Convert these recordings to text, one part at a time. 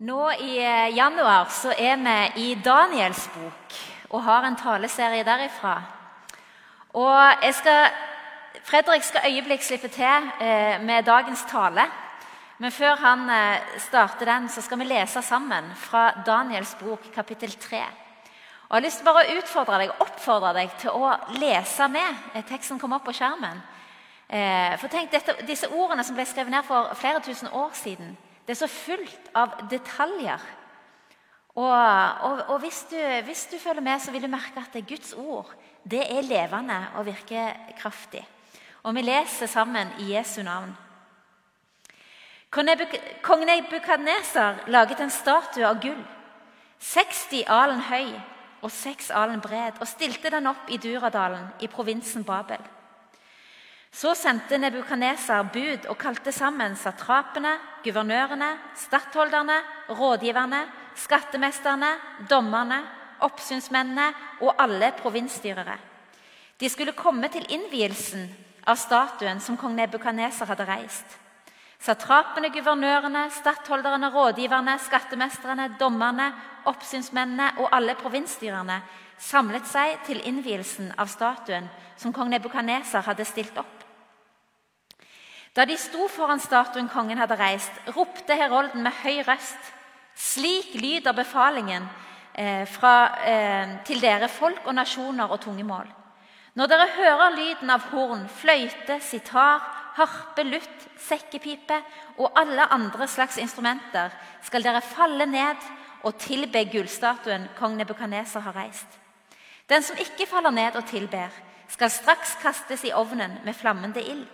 Nå i eh, januar så er vi i Daniels bok og har en taleserie derifra. Og skal, Fredrik skal øyeblikk slippe til eh, med dagens tale. Men før han eh, starter den, så skal vi lese sammen fra Daniels bok, kapittel 3. Og Jeg har lyst til bare å utfordre deg, oppfordre deg til å lese med. Teksten kom opp på skjermen. For tenk, dette, Disse ordene som ble skrevet ned for flere tusen år siden, det er så fullt av detaljer. Og, og, og hvis, du, hvis, du, følger med, så vil du merke at det Guds ord det er levende og virker kraftig. Og vi leser sammen i Jesu navn. Kong Nebukadneser laget en statue av gull, 60 alen høy og 6 alen bred, og stilte den opp i Duradalen i provinsen Babel. Så sendte Nebukaneser bud og kalte sammen satrapene, guvernørene, stattholderne, rådgiverne, skattemesterne, dommerne, oppsynsmennene og alle provinsstyrere. De skulle komme til innvielsen av statuen som kong Nebukaneser hadde reist. Satrapene, guvernørene, stattholderne, rådgiverne, skattemesterne, dommerne, oppsynsmennene og alle provinsstyrerne samlet seg til innvielsen av statuen som kong Nebukaneser hadde stilt opp. Da de sto foran statuen kongen hadde reist, ropte herolden med høy røst.: Slik lyder befalingen eh, fra, eh, til dere folk og nasjoner og tungemål. Når dere hører lyden av horn, fløyte, sitar, harpe, lutt, sekkepipe og alle andre slags instrumenter, skal dere falle ned og tilbe gullstatuen kong Nebukaneser har reist. Den som ikke faller ned og tilber, skal straks kastes i ovnen med flammende ild.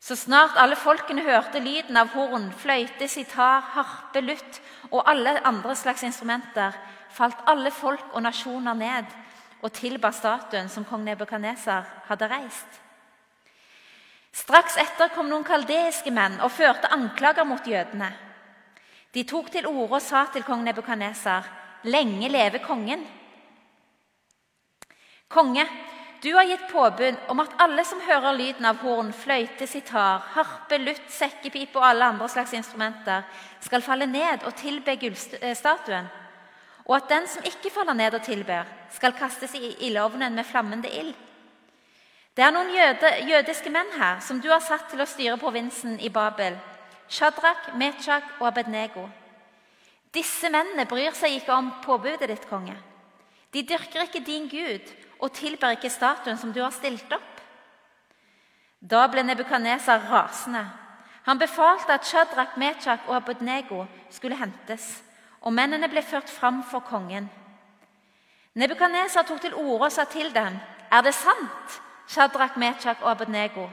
Så snart alle folkene hørte lyden av horn, fløyte, sitar, harpe, lutt og alle andre slags instrumenter, falt alle folk og nasjoner ned og tilba statuen som kong Nebukadnesar hadde reist. Straks etter kom noen kaldeiske menn og førte anklager mot jødene. De tok til orde og sa til kong Nebukadnesar.: Lenge leve kongen! Konge, du har gitt påbud om at alle som hører lyden av horn, fløyte, sitar, harpe, lutt, sekkepipe og alle andre slags instrumenter, skal falle ned og tilbe gullstatuen, og at den som ikke faller ned og tilber, skal kastes i ildovnen med flammende ild. Det er noen jøde, jødiske menn her som du har satt til å styre provinsen i Babel, Shadrach, Mechak og Abednego. Disse mennene bryr seg ikke om påbudet ditt, konge. De dyrker ikke din Gud og tilber ikke statuen som du har stilt opp. Da ble Nebukadnesar rasende. Han befalte at Shadrach, Mechak og Abudnego skulle hentes, og mennene ble ført fram for kongen. Nebukadnesar tok til orde og sa til dem.: Er det sant, Shadrach, Mechak og Abudnego,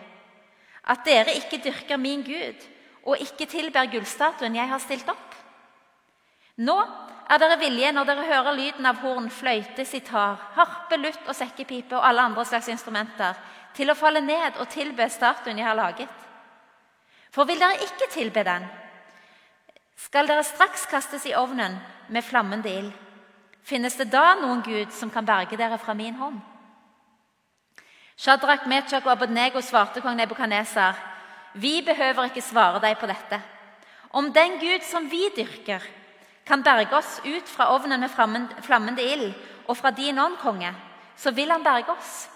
at dere ikke dyrker min Gud og ikke tilber gullstatuen jeg har stilt opp? Nå er dere villige når dere hører lyden av horn, fløyte, sitar, harpe, lutt og sekkepipe og alle andre slags instrumenter, til å falle ned og tilbe statuen jeg har laget? For vil dere ikke tilbe den, skal dere straks kastes i ovnen med flammende ild. Finnes det da noen Gud som kan berge dere fra min hånd? Shadrach, Mechak og Abednego svarte kong Nebukaneser, Vi behøver ikke svare deg på dette. Om den Gud som vi dyrker, kan berge oss ut fra ovnen med flammende ild og fra din ånd, konge, så vil han berge oss.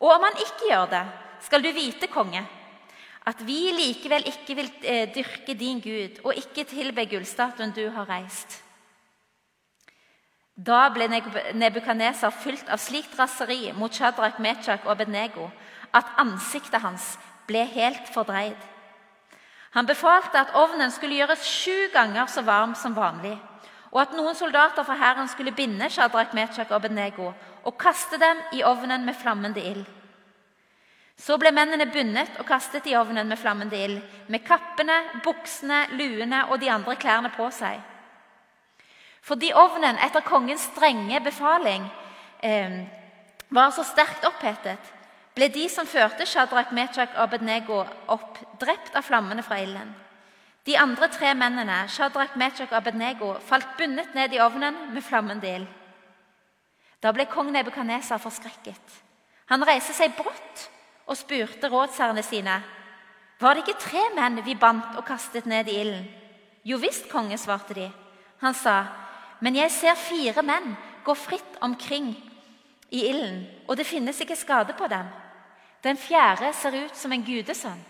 Og om han ikke gjør det, skal du vite, konge, at vi likevel ikke vil eh, dyrke din Gud og ikke tilbe gullstatuen du har reist. Da ble Nebukadneser fylt av slikt raseri mot Shadrach, Mechak og Abednego at ansiktet hans ble helt fordreid. Han befalte at ovnen skulle gjøres sju ganger så varm som vanlig, og at noen soldater fra hæren skulle binde Shadrach, Mechak og Abednego og kaste dem i ovnen med flammende ild. Så ble mennene bundet og kastet i ovnen med flammende ild, med kappene, buksene, luene og de andre klærne på seg. Fordi ovnen etter kongens strenge befaling eh, var så sterkt opphetet, ble de som førte Shadrach, Mechak og Abednego opp, drept av flammene fra ilden. De andre tre mennene, Shadrach, Mechak og Abednego, falt bundet ned i ovnen med flammende ild. Da ble kong Nebukadnesar forskrekket. Han reiste seg brått og spurte rådsherrene sine. Var det ikke tre menn vi bandt og kastet ned i ilden? Jo visst, konge, svarte de. Han sa, men jeg ser fire menn gå fritt omkring i ilden, og det finnes ikke skade på dem. Den fjerde ser ut som en gudesønn.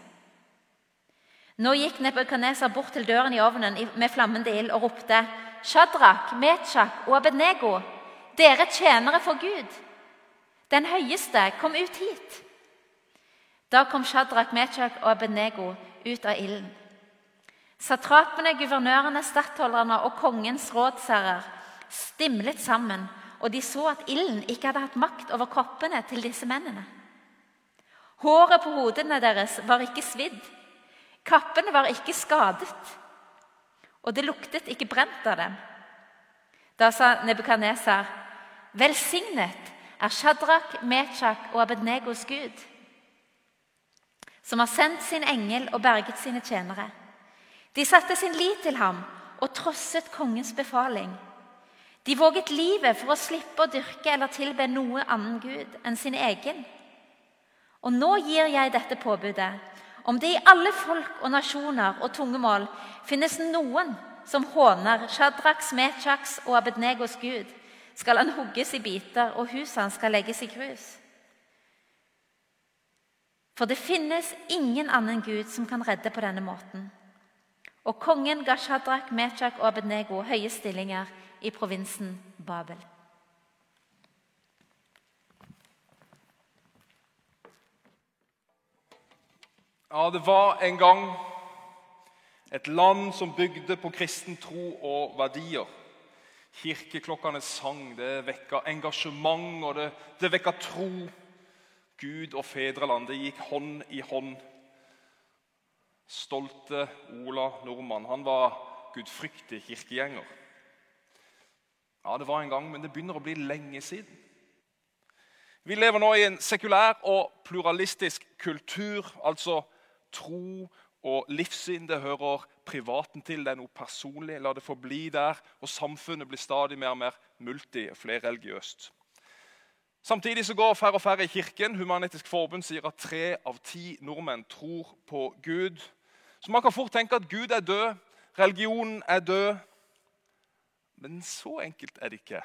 Nå gikk Nebukadneser bort til døren i ovnen med flammende ild og ropte, Shadrach, Mechach og Abednego, dere tjenere for Gud. Den høyeste, kom ut hit. Da kom Shadrach, Mechach og Abednego ut av ilden. Satrapene, guvernørene, stattholderne og kongens rådsherrer stimlet sammen, og de så at ilden ikke hadde hatt makt over kroppene til disse mennene. Håret på hodene deres var ikke svidd, kappene var ikke skadet, og det luktet ikke brent av dem. Da sa Nebukadnesar, velsignet er Shadrach, Mechach og Abednegos Gud, som har sendt sin engel og berget sine tjenere. De satte sin lit til ham og trosset kongens befaling. De våget livet for å slippe å dyrke eller tilbe noe annen gud enn sin egen. Og nå gir jeg dette påbudet. Om det i alle folk og nasjoner og tungemål finnes noen som håner Shadraks, Mechaks og Abednegos gud, skal han hugges i biter, og huset hans skal legges i grus. For det finnes ingen annen gud som kan redde på denne måten. Og kongen ga Shadrach, Mechak og Abednego høye stillinger i provinsen Babel. Ja, det var en gang et land som bygde på kristen tro og verdier. Kirkeklokkene sang, det vekka engasjement, og det, det vekka tro. Gud og fedrelandet gikk hånd i hånd stolte Ola Nordmann. Han var gudfryktig kirkegjenger. Ja, Det var en gang, men det begynner å bli lenge siden. Vi lever nå i en sekulær og pluralistisk kultur. Altså tro og livssyn det hører privaten til. Det er noe personlig. La det forbli der. Og samfunnet blir stadig mer og mer multi- og flerreligiøst. Samtidig så går færre og færre i kirken. Human-Etisk Forbund sier at tre av ti nordmenn tror på Gud. Så man kan fort tenke at Gud er død, religionen er død. Men så enkelt er det ikke.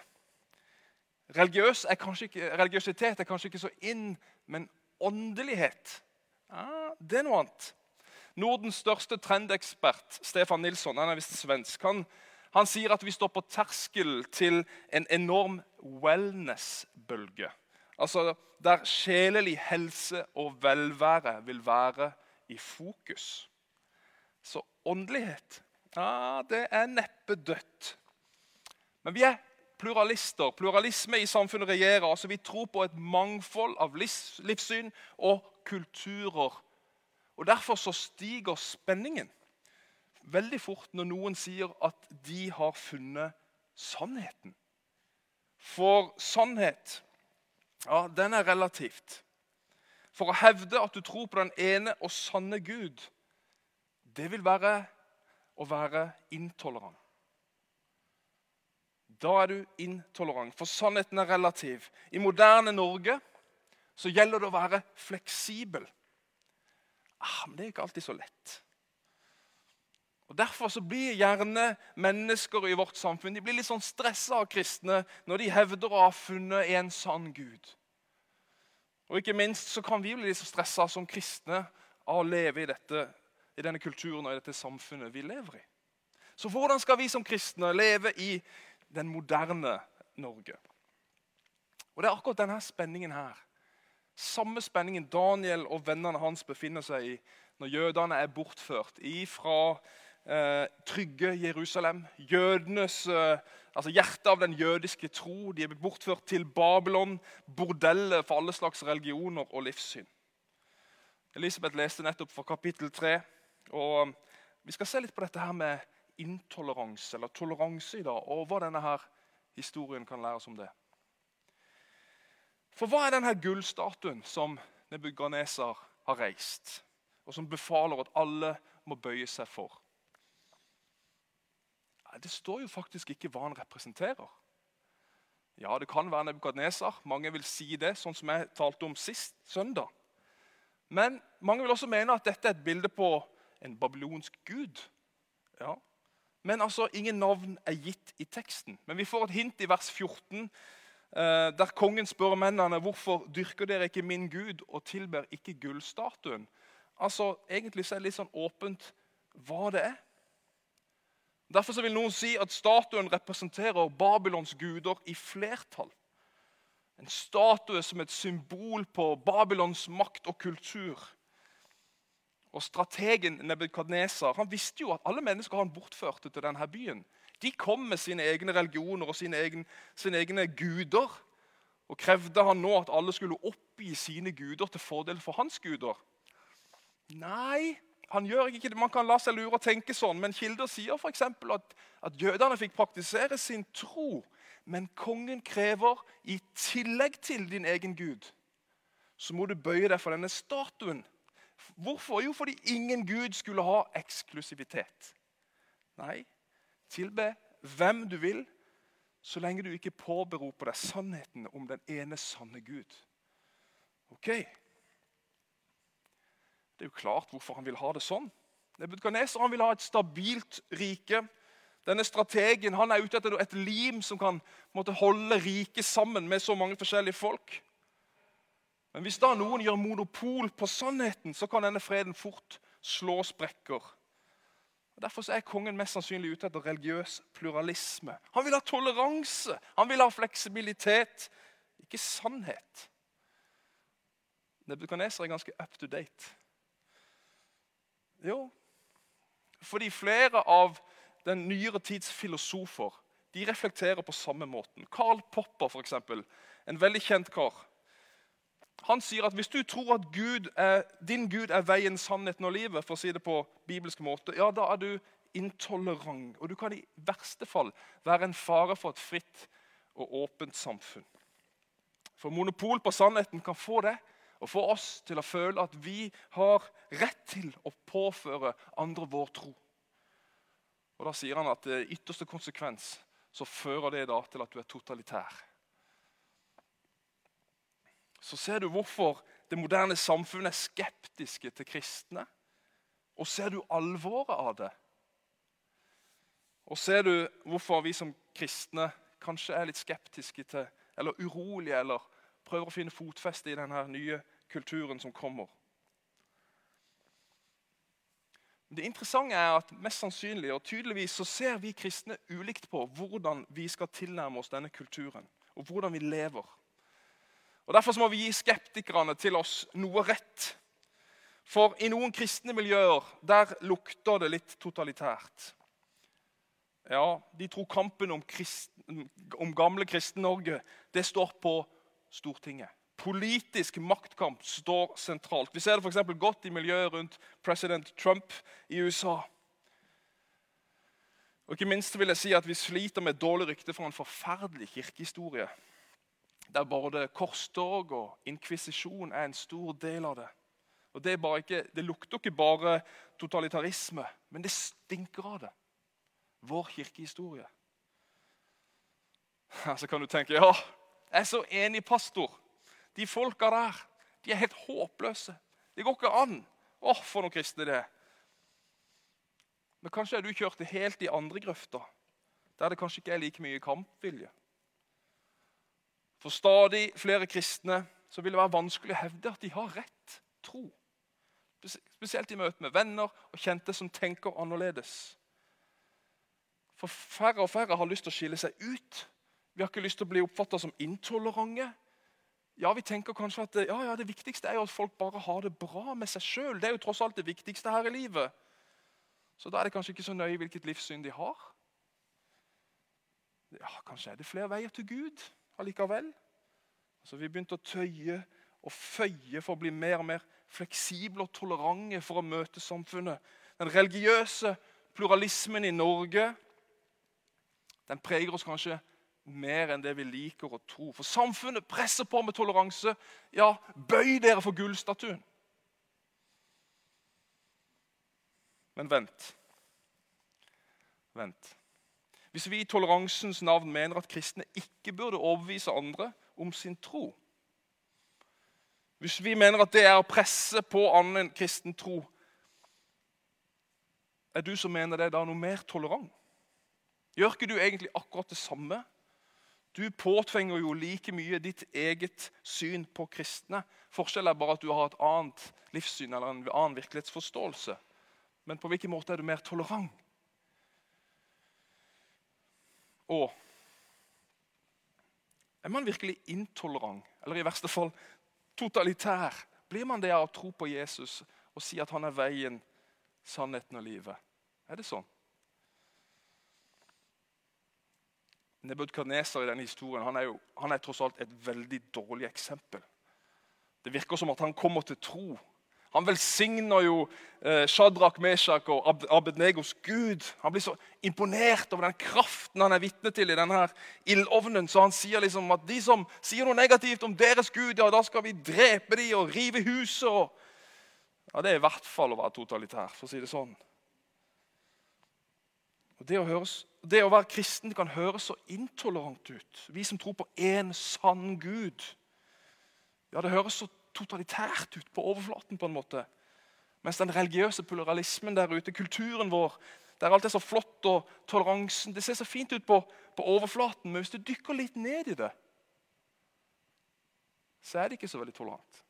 Religiøs er ikke religiøsitet er kanskje ikke så inn, men åndelighet ja, det er noe annet. Nordens største trendekspert, Stefan Nilsson, han er visst svensk, han, han sier at vi står på terskel til en enorm wellness-bølge. Altså Der sjelelig helse og velvære vil være i fokus. Så åndelighet ja, det er neppe dødt. Men vi er pluralister. Pluralisme i samfunnet regjerer. altså Vi tror på et mangfold av livssyn og kulturer. Og Derfor så stiger spenningen veldig fort når noen sier at de har funnet sannheten. For sannhet, ja, den er relativt. For å hevde at du tror på den ene og sanne Gud, det vil være å være intolerant. Da er du intolerant, for sannheten er relativ. I moderne Norge så gjelder det å være fleksibel. Ah, men det er ikke alltid så lett. Og Derfor så blir gjerne mennesker i vårt samfunn de blir litt sånn stressa av kristne når de hevder å ha funnet en sann Gud. Og ikke minst så kan vi bli litt så stressa som kristne av å leve i dette i denne kulturen og i dette samfunnet vi lever i. Så hvordan skal vi som kristne leve i den moderne Norge? Og Det er akkurat denne spenningen her. Samme spenningen Daniel og vennene hans befinner seg i når jødene er bortført fra eh, trygge Jerusalem. Jødenes, eh, altså Hjertet av den jødiske tro. De er bortført til Babylon, bordellet for alle slags religioner og livssyn. Elisabeth leste nettopp fra kapittel 3 og um, Vi skal se litt på dette her med intoleranse, eller toleranse i dag, og hva denne her historien kan læres om det. For hva er denne gullstatuen som Nebukadneser har reist, og som befaler at alle må bøye seg for? Det står jo faktisk ikke hva han representerer. Ja, det kan være Nebukadneser. Mange vil si det, sånn som jeg talte om sist søndag. Men mange vil også mene at dette er et bilde på en babylonsk gud. Ja, Men altså, ingen navn er gitt i teksten. Men vi får et hint i vers 14, eh, der kongen spør mennene hvorfor dyrker dere ikke min Gud og tilber ikke gullstatuen. Altså, Egentlig så er det litt sånn åpent hva det er. Derfor så vil noen si at statuen representerer Babylons guder i flertall. En statue som et symbol på Babylons makt og kultur. Og Strategen Nebukadneser han visste jo at alle mennesker han bortførte til denne byen, de kom med sine egne religioner og sine egne, sine egne guder. Og krevde han nå at alle skulle oppgi sine guder til fordel for hans guder? Nei, han gjør ikke det. Man kan la seg lure og tenke sånn, men kilder sier f.eks. At, at jødene fikk praktisere sin tro. Men kongen krever, i tillegg til din egen gud, så må du bøye deg for denne statuen. Hvorfor? Jo, fordi ingen gud skulle ha eksklusivitet. Nei, tilbe hvem du vil, så lenge du ikke påberoper deg sannheten om den ene sanne Gud. Ok? Det er jo klart hvorfor han vil ha det sånn. Nebukadneser vil ha et stabilt rike. Denne strategen han er ute etter et lim som kan måtte, holde riket sammen med så mange forskjellige folk. Men hvis da noen gjør monopol på sannheten, så kan denne freden fort slå sprekker. Og Derfor er kongen mest sannsynlig ute etter religiøs pluralisme. Han vil ha toleranse, han vil ha fleksibilitet, ikke sannhet. Nebukadneser er ganske up to date. Jo, fordi flere av den nyere tids filosofer de reflekterer på samme måten. Karl Popper, eksempel, en veldig kjent kar. Han sier at hvis du tror at Gud er, din Gud er veien, sannheten og livet, for å si det på bibelsk måte, ja, da er du intolerant. Og du kan i verste fall være en fare for et fritt og åpent samfunn. For monopol på sannheten kan få det og få oss til å føle at vi har rett til å påføre andre vår tro. Og Da sier han at i ytterste konsekvens så fører det da til at du er totalitær. Så ser du hvorfor det moderne samfunnet er skeptiske til kristne. Og ser du alvoret av det? Og ser du hvorfor vi som kristne kanskje er litt skeptiske til, eller urolige eller prøver å finne fotfeste i denne nye kulturen som kommer. Det interessante er at mest sannsynlig og tydeligvis så ser vi kristne ulikt på hvordan vi skal tilnærme oss denne kulturen, og hvordan vi lever. Og Derfor må vi gi skeptikerne til oss noe rett. For i noen kristne miljøer der lukter det litt totalitært. Ja, De tror kampen om, kristen, om gamle Kristen-Norge det står på Stortinget. Politisk maktkamp står sentralt. Vi ser det for godt i miljøet rundt president Trump i USA. Og ikke minst vil jeg si at Vi sliter med dårlig rykte for en forferdelig kirkehistorie. Der både korstog og inkvisisjon er en stor del av det. Og Det, ikke, det lukter ikke bare totalitarisme, men det stinker av det. Vår kirkehistorie. Så kan du tenke ja, jeg er så enig, pastor. De folka der de er helt håpløse. Det går ikke an. Åh, oh, for noen kristne det er. Men kanskje er du kjørt helt i andre grøfter, der det kanskje ikke er like mye kampvilje. For stadig flere kristne så vil det være vanskelig å hevde at de har rett tro. Spesielt i møte med venner og kjente som tenker annerledes. For færre og færre har lyst til å skille seg ut vi har ikke lyst til å bli oppfatta som intolerante. Ja, Vi tenker kanskje at ja, ja, det viktigste er jo at folk bare har det bra med seg sjøl. Det er jo tross alt det viktigste her i livet. Så da er det kanskje ikke så nøye hvilket livssyn de har. Ja, Kanskje er det flere veier til Gud allikevel. Altså, Vi begynte å tøye og føye for å bli mer og mer fleksible og tolerante for å møte samfunnet. Den religiøse pluralismen i Norge den preger oss kanskje mer enn det vi liker å tro. For samfunnet presser på med toleranse. Ja, bøy dere for gullstatuen. Men vent. Vent. Hvis vi i toleransens navn mener at kristne ikke burde overbevise andre om sin tro Hvis vi mener at det er å presse på annen kristen tro Er du som mener det, da noe mer tolerant? Gjør ikke du egentlig akkurat det samme? Du påtvinger jo like mye ditt eget syn på kristne. Forskjellen er bare at du har et annet livssyn eller en annen virkelighetsforståelse. Men på hvilken måte er du mer tolerant? Og er man virkelig intolerant, eller i verste fall totalitær? Blir man det av å tro på Jesus og si at han er veien, sannheten og livet? Er det sånn? Nebukadneser i denne historien han er, jo, han er tross alt et veldig dårlig eksempel. Det virker som at han kommer til tro. Han velsigner jo eh, Shadrach, Meshach og Ab Abednegos Gud. Han blir så imponert over den kraften han er vitne til i denne ildovnen. Så han sier liksom at de som sier noe negativt om deres Gud, ja, da skal vi drepe dem og rive huset. Og... Ja, Det er i hvert fall å være totalitær, for å si det sånn. Og det å høres det å være kristen kan høres så intolerant ut. Vi som tror på én sann Gud. Ja, Det høres så totalitært ut på overflaten. på en måte. Mens den religiøse pluralismen der ute, kulturen vår, der alt er så flott og toleransen Det ser så fint ut på, på overflaten, men hvis du dykker litt ned i det, så er det ikke så veldig tolerant.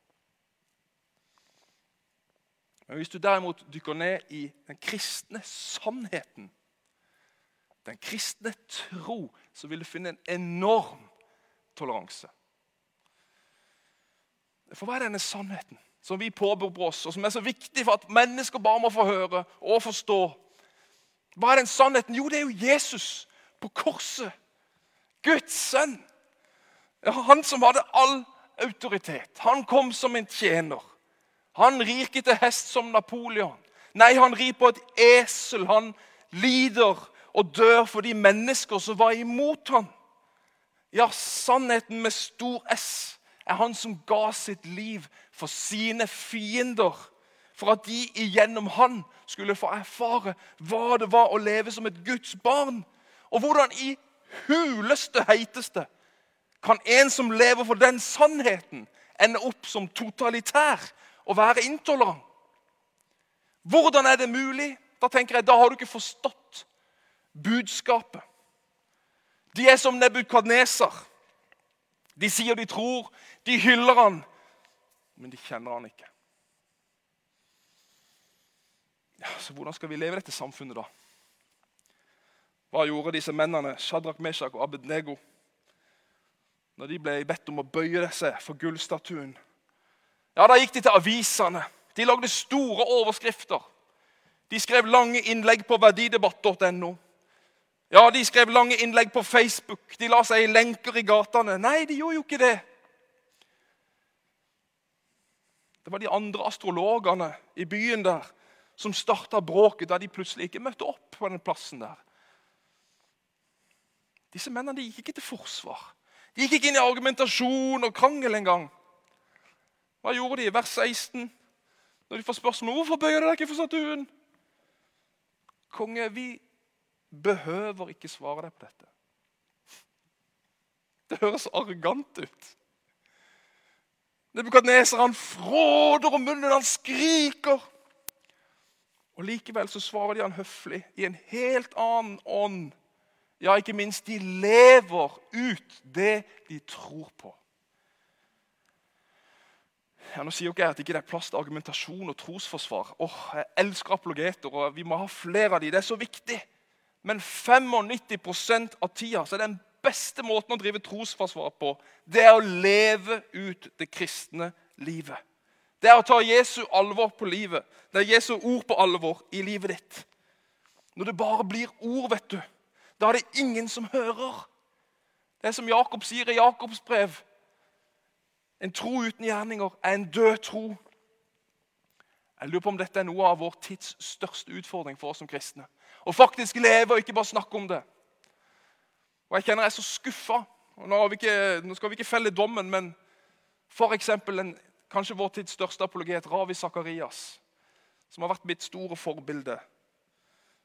Men hvis du derimot dykker ned i den kristne sannheten den kristne tro, så vil du finne en enorm toleranse. For hva er denne sannheten som vi påberoper oss, og som er så viktig for at mennesker bare må få høre og forstå? Hva er den sannheten? Jo, det er jo Jesus på korset. Guds sønn. Ja, han som hadde all autoritet. Han kom som en tjener. Han rir ikke til hest som Napoleon. Nei, han rir på et esel. Han lider og dør for de mennesker som var imot ham. Ja, sannheten med stor S er han som ga sitt liv for sine fiender. For at de igjennom han skulle få erfare hva det var å leve som et Guds barn. Og hvordan i huleste heiteste kan en som lever for den sannheten, ende opp som totalitær og være intolerant? Hvordan er det mulig? Da tenker jeg, da har du ikke forstått budskapet. De er som Nebukadneser. De sier de tror, de hyller han, men de kjenner han ikke. Ja, så Hvordan skal vi leve i dette samfunnet, da? Hva gjorde disse mennene, Shadrach, Meshach og Abednego, når de ble bedt om å bøye seg for gullstatuen? Ja, Da gikk de til avisene. De lagde store overskrifter. De skrev lange innlegg på verdidebatt.no. Ja, De skrev lange innlegg på Facebook, de la seg i lenker i gatene. Nei, de gjorde jo ikke det. Det var de andre astrologene i byen der som starta bråket da de plutselig ikke møtte opp på den plassen der. Disse mennene de gikk ikke til forsvar. De gikk ikke inn i argumentasjon og krangel engang. Hva gjorde de i vers 16? Når de får spørsmål hvorfor bøyer dere ikke for statuen? Konge, vi behøver ikke svare deg på dette. Det høres arrogant ut. Nebukadneser han fråder om munnen, han skriker. Og Likevel så svarer de han høflig i en helt annen ånd. Ja, ikke minst, de lever ut det de tror på. Ja, nå sier jo ikke jeg at ikke det er plass til argumentasjon og trosforsvar. Åh, Jeg elsker apologeter, og vi må ha flere av de. Det er så viktig. Men 95% av tida så er den beste måten å drive trosforsvar på, det er å leve ut det kristne livet. Det er å ta Jesu alvor på livet. Det er Jesu ord på alvor i livet ditt. Når det bare blir ord, vet du, da er det ingen som hører. Det er som Jakob sier i Jakobs brev. En tro uten gjerninger er en død tro. Jeg lurer på om dette er noe av vår tids største utfordring for oss som kristne. Å faktisk leve og ikke bare snakke om det. Og Jeg kjenner jeg er så skuffa. Nå, nå, skal vi ikke felle dommen, men f.eks. kanskje vår tids største apologet, Ravi Sakarias, som har vært mitt store forbilde,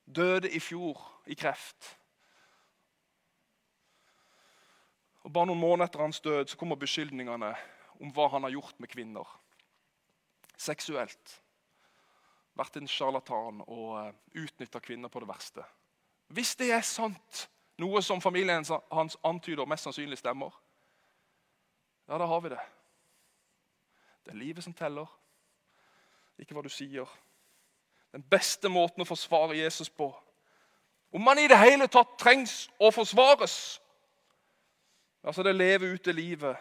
døde i fjor i kreft. Og Bare noen måneder etter hans død så kommer beskyldningene om hva han har gjort med kvinner. Seksuelt vært en sjarlatan og eh, utnytta kvinner på det verste. Hvis det er sant, Noe som familien hans antyder mest sannsynlig stemmer. Ja, da har vi det. Det er livet som teller, ikke hva du sier. Den beste måten å forsvare Jesus på. Om man i det hele tatt trengs å forsvares, altså det leve ut det livet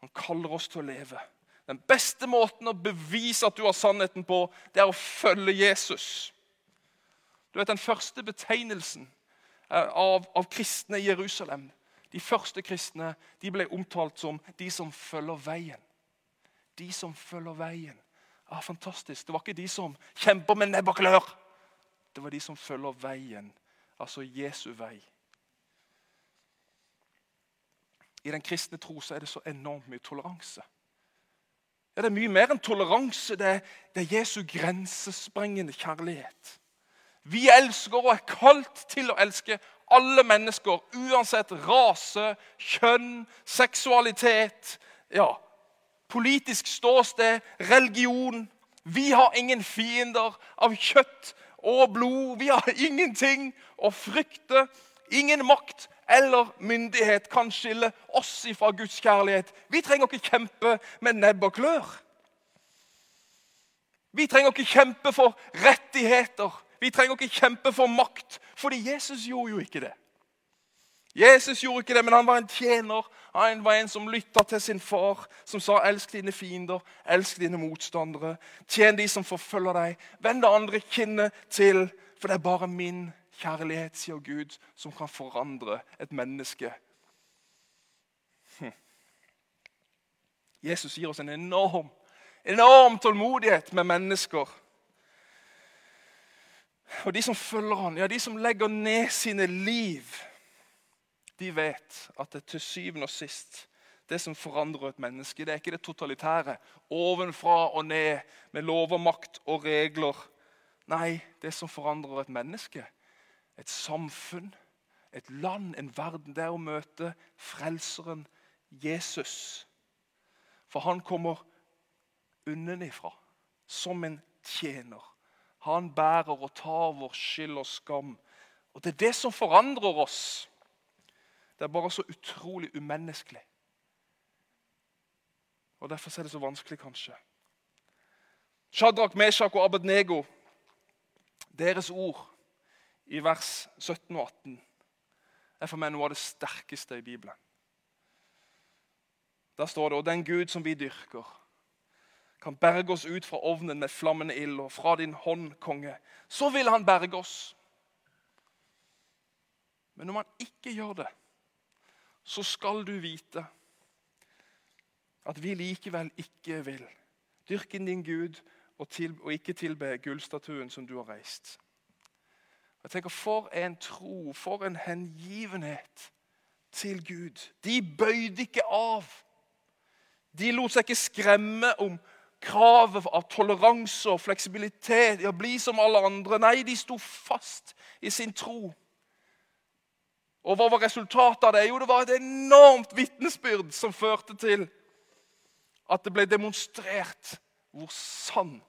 han kaller oss til å leve. Den beste måten å bevise at du har sannheten på, det er å følge Jesus. Du vet, Den første betegnelsen eh, av, av kristne i Jerusalem, de første kristne, de ble omtalt som de som følger veien. De som følger veien. Ja, Fantastisk. Det var ikke de som kjemper med nebb og klør. Det var de som følger veien, altså Jesu vei. I den kristne tro er det så enormt mye toleranse. Ja, Det er mye mer enn toleranse. Det er, det er Jesu grensesprengende kjærlighet. Vi elsker og er kalt til å elske alle mennesker, uansett rase, kjønn, seksualitet, ja, politisk ståsted, religion. Vi har ingen fiender av kjøtt og blod. Vi har ingenting å frykte. Ingen makt eller myndighet kan skille oss ifra Guds kjærlighet. Vi trenger ikke kjempe med nebb og klør. Vi trenger ikke kjempe for rettigheter. Vi trenger ikke kjempe for makt, fordi Jesus gjorde jo ikke det. Jesus gjorde ikke det, men han var en tjener. Han var en som lytta til sin far, som sa 'elsk dine fiender, elsk dine motstandere'. Tjen de som forfølger deg. Vend det andre kinnet til, for det er bare min kjærlighet, sier Gud, som kan forandre et menneske. Hm. Jesus gir oss en enorm, enorm tålmodighet med mennesker. Og de som følger han, ja, de som legger ned sine liv, de vet at det til syvende og sist det som forandrer et menneske, det er ikke det totalitære, ovenfra og ned, med lov og makt og regler. Nei, det som forandrer et menneske, et samfunn, et land, en verden, det er å møte frelseren Jesus. For han kommer unnenifra som en tjener. Han bærer og tar vår skyld og skam. Og Det er det som forandrer oss. Det er bare så utrolig umenneskelig. Og Derfor er det så vanskelig, kanskje. Shadrach, Meshach og Abednego, deres ord i vers 17 og 18 er for meg noe av det sterkeste i Bibelen. Der står det Og den Gud som vi dyrker, kan berge oss ut fra ovnen med flammende ild, og fra din hånd, konge, så vil han berge oss. Men når man ikke gjør det, så skal du vite at vi likevel ikke vil dyrke din Gud og, til, og ikke tilbe gullstatuen som du har reist. Jeg tenker, For en tro, for en hengivenhet til Gud. De bøyde ikke av. De lot seg ikke skremme om kravet av toleranse og fleksibilitet. Ja, bli som alle andre. Nei, de sto fast i sin tro. Og hva var resultatet av det? Jo, det var et enormt vitnesbyrd som førte til at det ble demonstrert hvor sann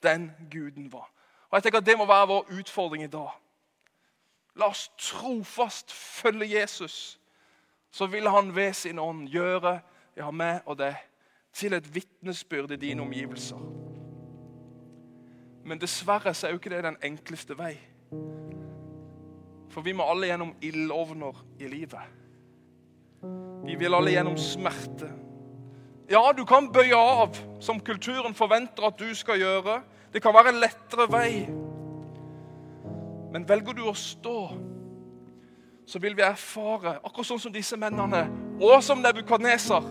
den guden var. Og jeg tenker at Det må være vår utfordring i dag. La oss trofast følge Jesus. Så vil han ved sin ånd gjøre ja, meg og deg til et vitnesbyrd i dine omgivelser. Men dessverre så er jo ikke det den enkleste vei. For vi må alle gjennom ildovner i livet. Vi vil alle gjennom smerte. Ja, du kan bøye av, som kulturen forventer at du skal gjøre. Det kan være en lettere vei. Men velger du å stå, så vil vi erfare, akkurat sånn som disse mennene, og som Nebukadneser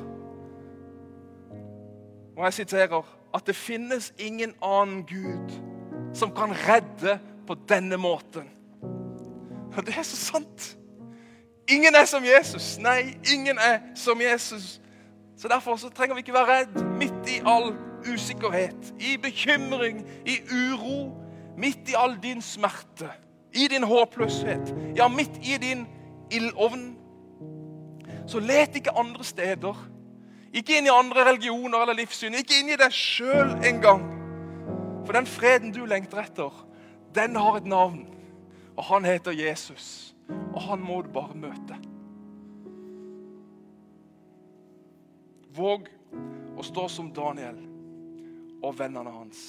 Og jeg siterer at det finnes ingen annen Gud som kan redde på denne måten. Og det er så sant. Ingen er som Jesus. Nei, ingen er som Jesus. Så Derfor så trenger vi ikke være redd midt i all usikkerhet, i bekymring, i uro, midt i all din smerte i din håpløshet, ja, midt i din ildovn, så let ikke andre steder. Ikke inn i andre religioner eller livssyn. Ikke inn i deg sjøl engang. For den freden du lengter etter, den har et navn. Og han heter Jesus. Og han må du bare møte. Våg å stå som Daniel og vennene hans.